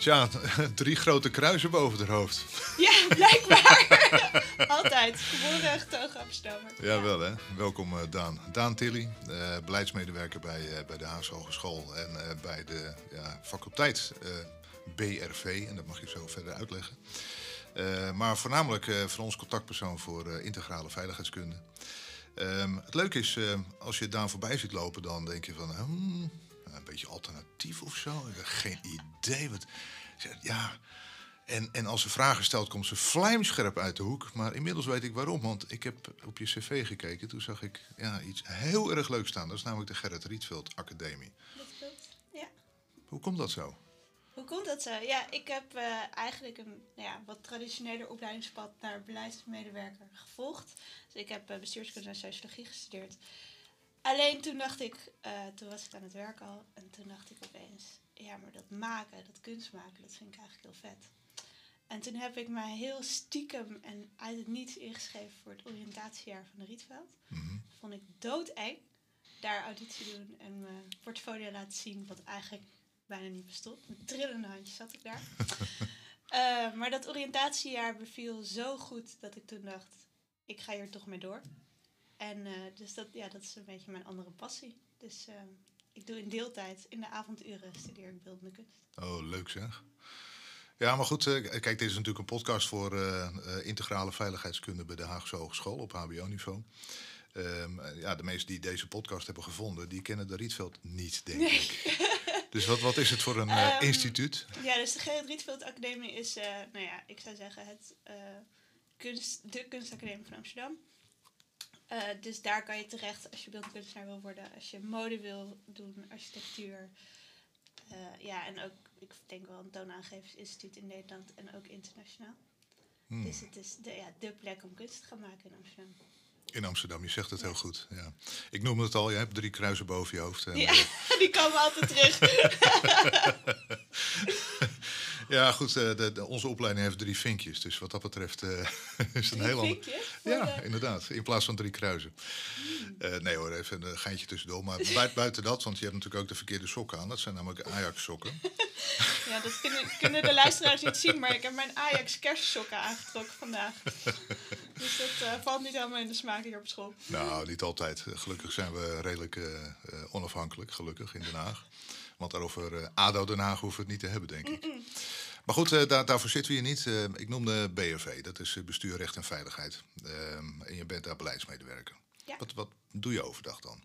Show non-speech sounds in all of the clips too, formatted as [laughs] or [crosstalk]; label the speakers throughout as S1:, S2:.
S1: Tja, [laughs] drie grote kruisen boven haar hoofd. [laughs]
S2: Ja, blijkbaar. [laughs] Altijd. Geboren getogen Amsterdammer.
S1: Ja, wel hè. Welkom uh, Daan. Daan Tilly, uh, beleidsmedewerker bij, uh, bij de Haagse Hogeschool en bij de ja, faculteit BRV. En dat mag je zo verder uitleggen. maar voornamelijk voor ons contactpersoon voor integrale veiligheidskunde. Um, het leuke is, als je Daan voorbij ziet lopen, dan denk je van... Hmm, een beetje alternatief of zo. Ik heb geen idee. Wat, ja, en, en als ze vragen stelt, komt ze vlijmscherp uit de hoek. Maar inmiddels weet ik waarom. Want ik heb op je cv gekeken. Toen zag ik ja, iets heel erg leuks staan. Dat is namelijk de Gerrit Rietveld Academie.
S2: Dat klopt, ja.
S1: Hoe komt dat zo?
S2: Hoe komt dat zo? Ja, ik heb uh, eigenlijk een nou ja, wat traditioneler opleidingspad naar beleidsmedewerker gevolgd. Dus ik heb uh, bestuurskunde en sociologie gestudeerd. Alleen toen dacht ik, uh, toen was ik aan het werk al, en toen dacht ik opeens, ja, maar dat maken, dat kunst maken, dat vind ik eigenlijk heel vet. En toen heb ik mij heel stiekem en uit het niets ingeschreven voor het oriëntatiejaar van de Rietveld. Mm Vond ik doodeng daar auditie doen en mijn portfolio laten zien, wat eigenlijk bijna niet bestond. Met trillende handjes zat ik daar. uh, [laughs] maar dat oriëntatiejaar beviel zo goed dat ik toen dacht, ik ga hier toch mee door. En uh, dus dat, ja, dat is een beetje mijn andere passie. Dus uh, ik doe in deeltijd, in de avonduren, studeer ik beeldende kunst.
S1: Oh, leuk zeg. Ja, maar goed, uh, kijk, dit is natuurlijk een podcast voor integrale veiligheidskunde bij de Haagse Hogeschool op HBO-niveau. Um, ja, de meesten die deze podcast hebben gevonden, die kennen de Rietveld niet, denk nee. ik. [laughs] Dus wat, wat is het voor een um, instituut?
S2: Ja, dus de Gerrit Rietveld Academie is, nou ja, ik zou zeggen, het, kunst, de kunstacademie van Amsterdam. Uh, dus daar kan je terecht als je beeldkunstenaar wil worden, als je mode wil doen, architectuur. Uh, ja, en ook, ik denk wel een toonaangevingsinstituut in Nederland en ook internationaal. Hmm. Dus het is de, ja, de plek om kunst te gaan maken in Amsterdam.
S1: In Amsterdam, je zegt het heel goed. Ja. Ik noem het al, je hebt drie kruisen boven je hoofd. En,
S2: ja, [laughs] die komen altijd terug. [laughs]
S1: Ja, goed, eh, de, de, onze opleiding heeft drie vinkjes. Dus wat dat betreft uh, [laughs] is het een heel ander... Ja, inderdaad. In plaats van drie kruisen. Uh, nee hoor, even een geintje tussendoor. Maar buiten, [laughs] buiten dat, want je hebt natuurlijk ook de verkeerde sokken aan. Dat zijn namelijk Ajax-sokken. [laughs]
S2: ja, dat kunnen, kunnen, de luisteraars niet zien. Maar ik heb mijn Ajax-kerstsokken aangetrokken vandaag. Dus dat valt niet helemaal in de smaak hier op school.
S1: Nou, niet altijd. Gelukkig zijn we redelijk onafhankelijk, gelukkig, in Den Haag. Want over uh, ADO Den Haag hoeven we het niet te hebben, denk ik. Maar goed, uh, daar, daarvoor zitten we hier niet. Uh, ik noemde BRV, dat is Bestuur, Recht en Veiligheid. Ehm, en je bent daar beleidsmedewerker.
S2: Ja.
S1: Wat, wat doe je overdag dan?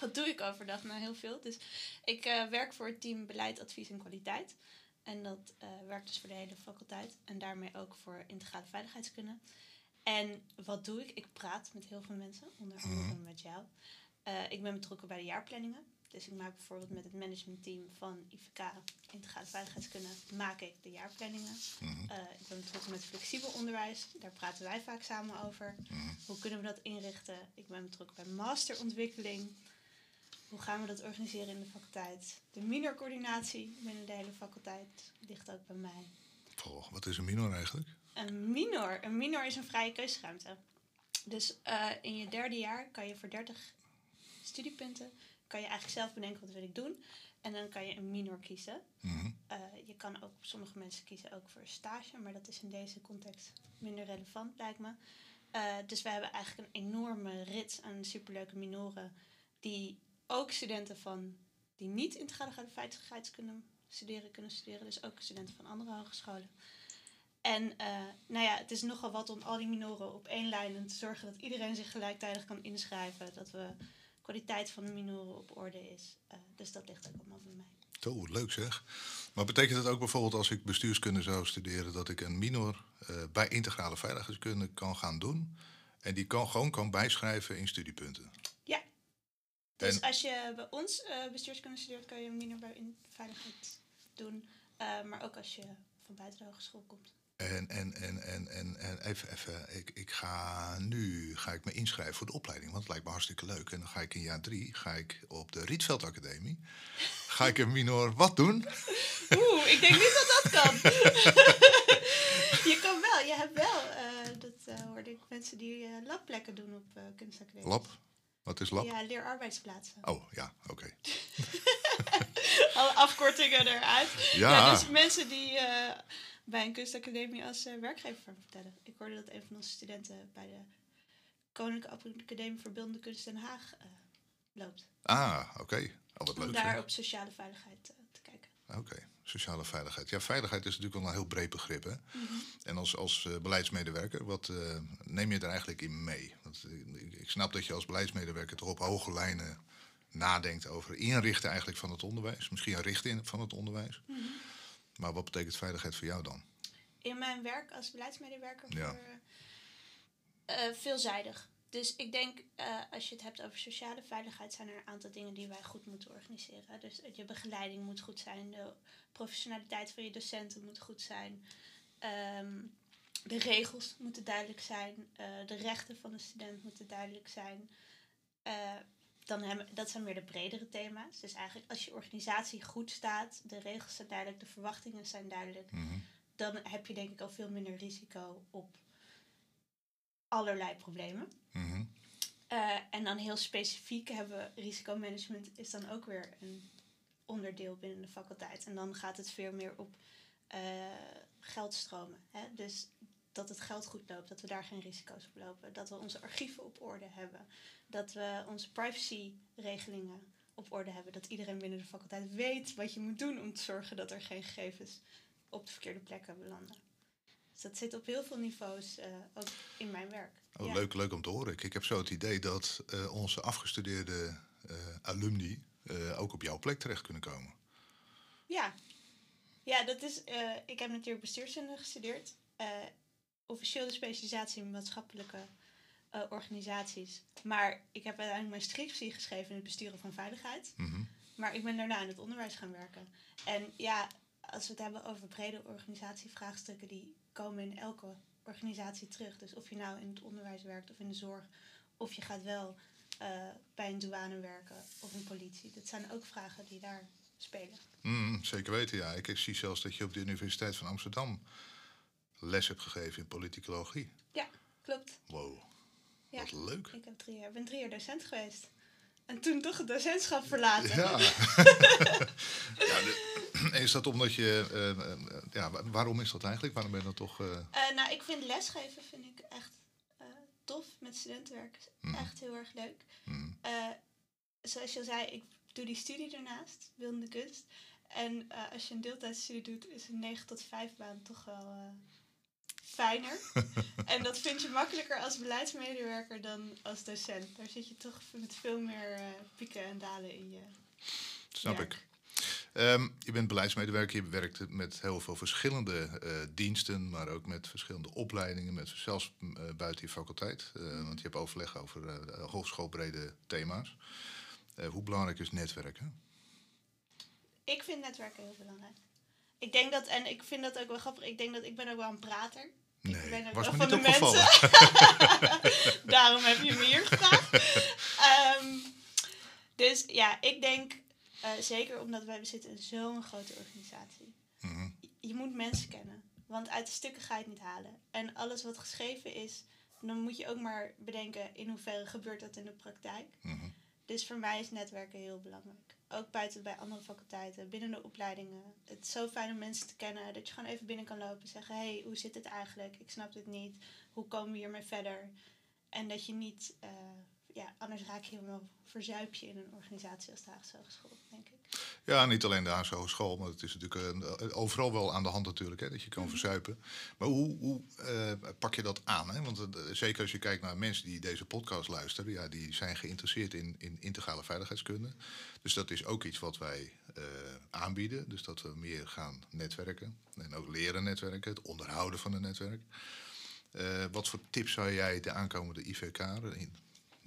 S2: Wat doe ik overdag? Nou, heel veel. Dus ik werk voor het team Beleid, Advies en Kwaliteit. En dat werkt dus voor de hele faculteit. En daarmee ook voor integrale veiligheidskunde. En wat doe ik? Ik praat met heel veel mensen, onder andere mm. met jou. ik ben betrokken bij de jaarplanningen. Dus ik maak bijvoorbeeld met het managementteam van IVK, Integrale Veiligheidskunde, maak ik de jaarplanningen. Mm ik ben betrokken met flexibel onderwijs, daar praten wij vaak samen over. Mhm. Hoe kunnen we dat inrichten? Ik ben betrokken bij masterontwikkeling. Hoe gaan we dat organiseren in de faculteit? De minorcoördinatie binnen de hele faculteit ligt ook bij mij.
S1: Oh, wat is een minor eigenlijk?
S2: Een minor? Een minor is een vrije keusruimte. Dus uh, in je derde jaar kan je voor 30 studiepunten kan je eigenlijk zelf bedenken wat wil ik doen. En dan kan je een minor kiezen. Mhm. Eh, je kan ook, sommige mensen kiezen ook voor een stage, maar dat is in deze context minder relevant, lijkt me. Uh, dus we hebben eigenlijk een enorme rits aan superleuke minoren, die ook studenten van die niet integrale veiligheidskunde studeren kunnen studeren, dus ook studenten van andere hogescholen. En uh, nou ja, het is nogal wat om al die minoren op één lijn te zorgen dat iedereen zich gelijktijdig kan inschrijven. Dat we kwaliteit van de minoren op orde is. Uh, dus dat ligt ook allemaal bij mij.
S1: Zo, leuk zeg. Maar betekent het ook bijvoorbeeld als ik bestuurskunde zou studeren... dat ik een minor uh, bij integrale veiligheidskunde kan gaan doen... en die kan gewoon kan bijschrijven in studiepunten?
S2: Ja. Dus als je bij ons uh, bestuurskunde studeert... kan je een minor bij veiligheid doen. maar ook als je van buiten de hogeschool komt.
S1: En, en, en, en, en, en even, even ik, ik ga nu ga ik me inschrijven voor de opleiding, want het lijkt me hartstikke leuk. En dan ga ik in jaar drie ga ik op de Rietveld Academie. Ga ik een minor wat doen? [laughs]
S2: Oeh, ik denk niet dat dat kan. [laughs] je kan wel, je hebt wel, uh, dat uh, hoorde ik mensen die uh, labplekken doen op uh, kunstacademie.
S1: Lab? Wat is lab?
S2: Ja, leerarbeidsplaatsen.
S1: Oh, ja, oké. [laughs]
S2: Alle afkortingen eruit.
S1: Ja.
S2: Ja, dus mensen die eh, bij een kunstacademie als eh, werkgever vertellen. Ik hoorde dat een van onze studenten bij de Koninklijke Academie voor Beeldende Kunst Den Haag eh, loopt.
S1: Ah, oké. Oh, wat
S2: Om
S1: leuk.
S2: daar
S1: zeg.
S2: op sociale veiligheid eh, te kijken.
S1: Oké, sociale veiligheid. Ja, veiligheid is natuurlijk wel een heel breed begrip. Hè?
S2: Mhm.
S1: En als, als beleidsmedewerker, wat neem je er eigenlijk in mee? Want, ik, ik snap dat je als beleidsmedewerker toch op hoge lijnen nadenkt over inrichten eigenlijk van het onderwijs. Misschien een richting van het onderwijs.
S2: Mhm.
S1: Maar wat betekent veiligheid voor jou dan?
S2: In mijn werk als beleidsmedewerker
S1: Ja.
S2: voor, eh, eh, veelzijdig. Dus ik denk, eh, als je het hebt over sociale veiligheid, zijn er een aantal dingen die wij goed moeten organiseren. Dus je begeleiding moet goed zijn, de professionaliteit van je docenten moet goed zijn. Ehm, de regels moeten duidelijk zijn, de rechten van de student moeten duidelijk zijn. Dan hebben, dat zijn meer de bredere thema's. Dus eigenlijk als je organisatie goed staat, de regels zijn duidelijk, de verwachtingen zijn duidelijk,
S1: Mhm.
S2: dan heb je denk ik al veel minder risico op allerlei problemen.
S1: Mhm.
S2: Eh, en dan heel specifiek hebben we risicomanagement is dan ook weer een onderdeel binnen de faculteit. En dan gaat het veel meer op eh, geldstromen. Hè? Dus dat het geld goed loopt, dat we daar geen risico's op lopen. Dat we onze archieven op orde hebben. Dat we onze privacyregelingen op orde hebben. Dat iedereen binnen de faculteit weet wat je moet doen om te zorgen dat er geen gegevens op de verkeerde plekken belanden. Dus dat zit op heel veel niveaus, eh, ook in mijn werk.
S1: Oh,
S2: Ja.
S1: leuk, leuk om te horen. Ik, ik heb zo het idee dat eh, onze afgestudeerde eh, alumni ook op jouw plek terecht kunnen komen.
S2: Ja, ja dat is, ik heb natuurlijk bestuurskunde gestudeerd. Officieel de specialisatie in maatschappelijke eh, organisaties. Maar ik heb uiteindelijk mijn scriptie geschreven in het besturen van veiligheid.
S1: Mhm.
S2: Maar ik ben daarna in het onderwijs gaan werken. En ja, als we het hebben over brede organisatievraagstukken, die komen in elke organisatie terug. Dus of je nou in het onderwijs werkt of in de zorg, of je gaat wel eh, bij een douane werken of een politie. Dat zijn ook vragen die daar spelen.
S1: Mm, zeker weten, ja. Ik zie zelfs dat je op de Universiteit van Amsterdam les hebt gegeven in politicologie.
S2: Ja, klopt.
S1: Wow,
S2: Ja.
S1: wat leuk.
S2: Ik heb drie jaar, ben drie jaar docent geweest. En toen toch het docentschap verlaten.
S1: Ja. [laughs] ja de- [clears throat] is dat omdat je... eh, eh, ja, wa- waarom is dat eigenlijk? Waarom ben je dan toch... eh,
S2: Eh, nou, ik vind lesgeven vind ik echt eh, tof met studentenwerk. Is
S1: Mhm.
S2: Echt heel erg leuk.
S1: mm,
S2: Eh, zoals je al zei, ik doe die studie ernaast, beeldende kunst. En eh, als je een deeltijdstudie doet, is een 9 tot 5 baan toch wel eh, fijner. [laughs] en dat vind je makkelijker als beleidsmedewerker dan als docent. Daar zit je toch met veel meer eh, pieken en dalen in je.
S1: snap
S2: werk.
S1: ik. Ehm, je bent beleidsmedewerker, je werkt met heel veel verschillende eh, diensten, maar ook met verschillende opleidingen, met zelfs eh, buiten je faculteit. Eh, want je hebt overleg over hogeschoolbrede thema's. Hoe belangrijk is netwerken?
S2: Ik vind netwerken heel belangrijk. Ik denk dat, en ik vind dat ook wel grappig, ik denk dat ik ben ook wel een prater. Ik ben
S1: Nee,
S2: ook
S1: was
S2: wel
S1: me
S2: van
S1: niet
S2: de
S1: opgevallen.
S2: mensen. [laughs] Daarom heb je me hier gevraagd. Ehm, dus ja, ik denk, eh, zeker omdat wij we zitten in zo'n grote organisatie.
S1: Mhm,
S2: Je moet mensen kennen, want uit de stukken ga je het niet halen. En alles wat geschreven is, dan moet je ook maar bedenken in hoeverre gebeurt dat in de praktijk.
S1: mhm.
S2: Dus voor mij is netwerken heel belangrijk. Ook buiten bij andere faculteiten, binnen de opleidingen. Het is zo fijn om mensen te kennen dat je gewoon even binnen kan lopen en zeggen: hey, hoe zit het eigenlijk? Ik snap dit niet. Hoe komen we hiermee verder? En dat je niet, eh, ja, anders raak je helemaal verzuip je in een organisatie als de Haagse Hogeschool, denk ik.
S1: Ja, niet alleen de Haagse Hogeschool, maar het is natuurlijk eh, overal wel aan de hand natuurlijk, hè, dat je kan
S2: Mhm.
S1: verzuipen. Maar hoe, hoe eh, pak je dat aan? Hè? Want eh, zeker als je kijkt naar mensen die deze podcast luisteren, ja, die zijn geïnteresseerd in, in integrale veiligheidskunde. Dus dat is ook iets wat wij aanbieden. Dus dat we meer gaan netwerken en ook leren netwerken, het onderhouden van een netwerk. Wat voor tips zou jij de aankomende IVK,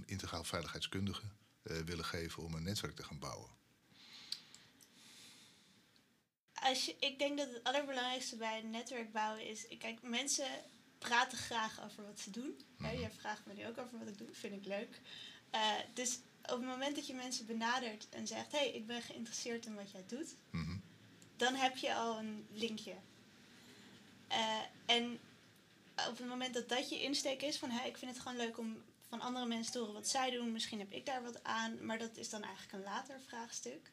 S1: integraal veiligheidskundige, willen geven om een netwerk te gaan bouwen?
S2: Als je, ik denk dat het allerbelangrijkste bij een netwerk bouwen is... Kijk, mensen praten graag over wat ze doen. Hè,
S1: Mhm.
S2: jij vraagt me nu ook over wat ik doe, vind ik leuk. Eh, dus op het moment dat je mensen benadert en zegt... hé, hey, ik ben geïnteresseerd in wat jij doet...
S1: Mhm.
S2: dan heb je al een linkje. Eh, en op het moment dat dat je insteek is van... Hey, ik vind het gewoon leuk om van andere mensen te horen wat zij doen... misschien heb ik daar wat aan, maar dat is dan eigenlijk een later vraagstuk...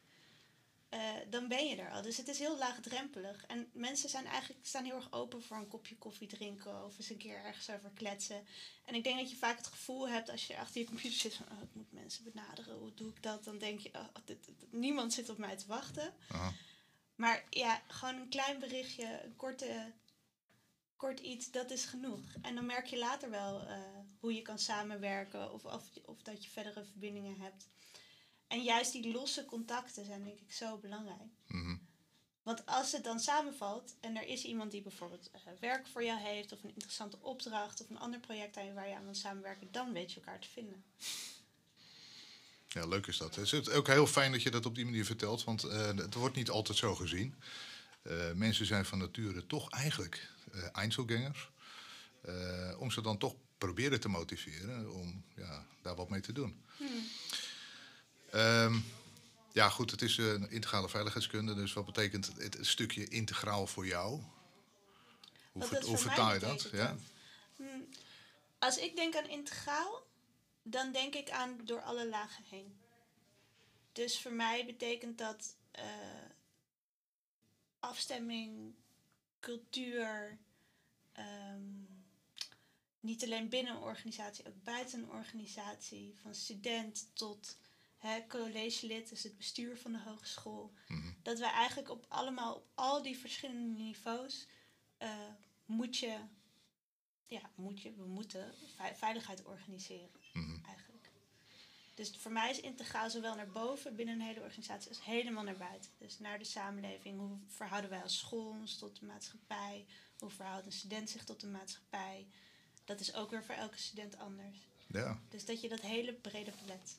S2: eh, dan ben je er al. Dus het is heel laagdrempelig. En mensen zijn eigenlijk, staan heel erg open voor een kopje koffie drinken of eens een keer ergens over kletsen. En ik denk dat je vaak het gevoel hebt als je achter je computer zit van oh, ik moet mensen benaderen, hoe doe ik dat? Dan denk je, oh, dit, niemand zit op mij te wachten.
S1: Aha.
S2: Maar ja, gewoon een klein berichtje, een korte, kort iets, dat is genoeg. En dan merk je later wel eh, hoe je kan samenwerken of, of, of dat je verdere verbindingen hebt. En juist die losse contacten zijn denk ik zo belangrijk.
S1: Mhm.
S2: Want als het dan samenvalt en er is iemand die bijvoorbeeld eh, werk voor jou heeft of een interessante opdracht of een ander project waar je aan wil samenwerken, dan weet je elkaar te vinden.
S1: Ja, leuk is dat. Het is ook heel fijn dat je dat op die manier vertelt, want eh, het wordt niet altijd zo gezien. Eh, mensen zijn van nature toch eigenlijk Einzelgangers. Om ze dan toch proberen te motiveren om ja, daar wat mee te doen. Ehm, ja, goed, het is een integrale veiligheidskunde, dus wat betekent het stukje integraal voor jou? Hoe, ver- vertaal je dat? Ja?
S2: Hmm, Als ik denk aan integraal, dan denk ik aan door alle lagen heen. Dus voor mij betekent dat eh, afstemming, cultuur, ehm, niet alleen binnen een organisatie, ook buiten een organisatie, van student tot hè, collegelid, dus het bestuur van de hogeschool.
S1: Mhm.
S2: Dat wij eigenlijk op allemaal op al die verschillende niveaus eh, moet je, ja, moet je, we moeten vei- veiligheid organiseren
S1: Mhm.
S2: eigenlijk. Dus voor mij is integraal zowel naar boven binnen een hele organisatie als helemaal naar buiten. Dus naar de samenleving. Hoe verhouden wij als school ons tot de maatschappij? Hoe verhoudt een student zich tot de maatschappij? Dat is ook weer voor elke student anders.
S1: ja.
S2: Dus dat je dat hele brede palet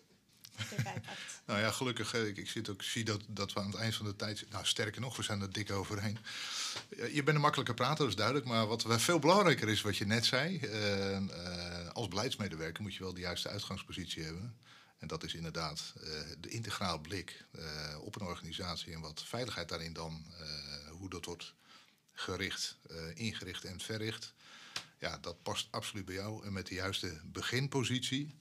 S1: Nou ja, gelukkig, ik, ik zit ook, zie dat, dat we aan het eind van de tijd... Nou, sterker nog, we zijn er dik overheen. Je bent een makkelijke prater, dat is duidelijk. Maar wat veel belangrijker is, wat je net zei... eh, eh, als beleidsmedewerker moet je wel de juiste uitgangspositie hebben. En dat is inderdaad eh, de integraal blik op een organisatie... en wat veiligheid daarin dan, hoe dat wordt gericht, ingericht en verricht... Ja, dat past absoluut bij jou. En met de juiste beginpositie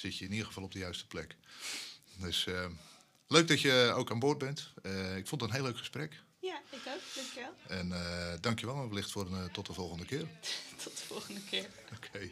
S1: zit je in ieder geval op de juiste plek. Dus eh, leuk dat je ook aan boord bent. Eh, ik vond het een heel leuk gesprek.
S2: Ja, ik ook. Dankjewel.
S1: En eh dankjewel en wellicht voor een, tot de volgende keer. [laughs]
S2: Tot de volgende keer.
S1: Oké.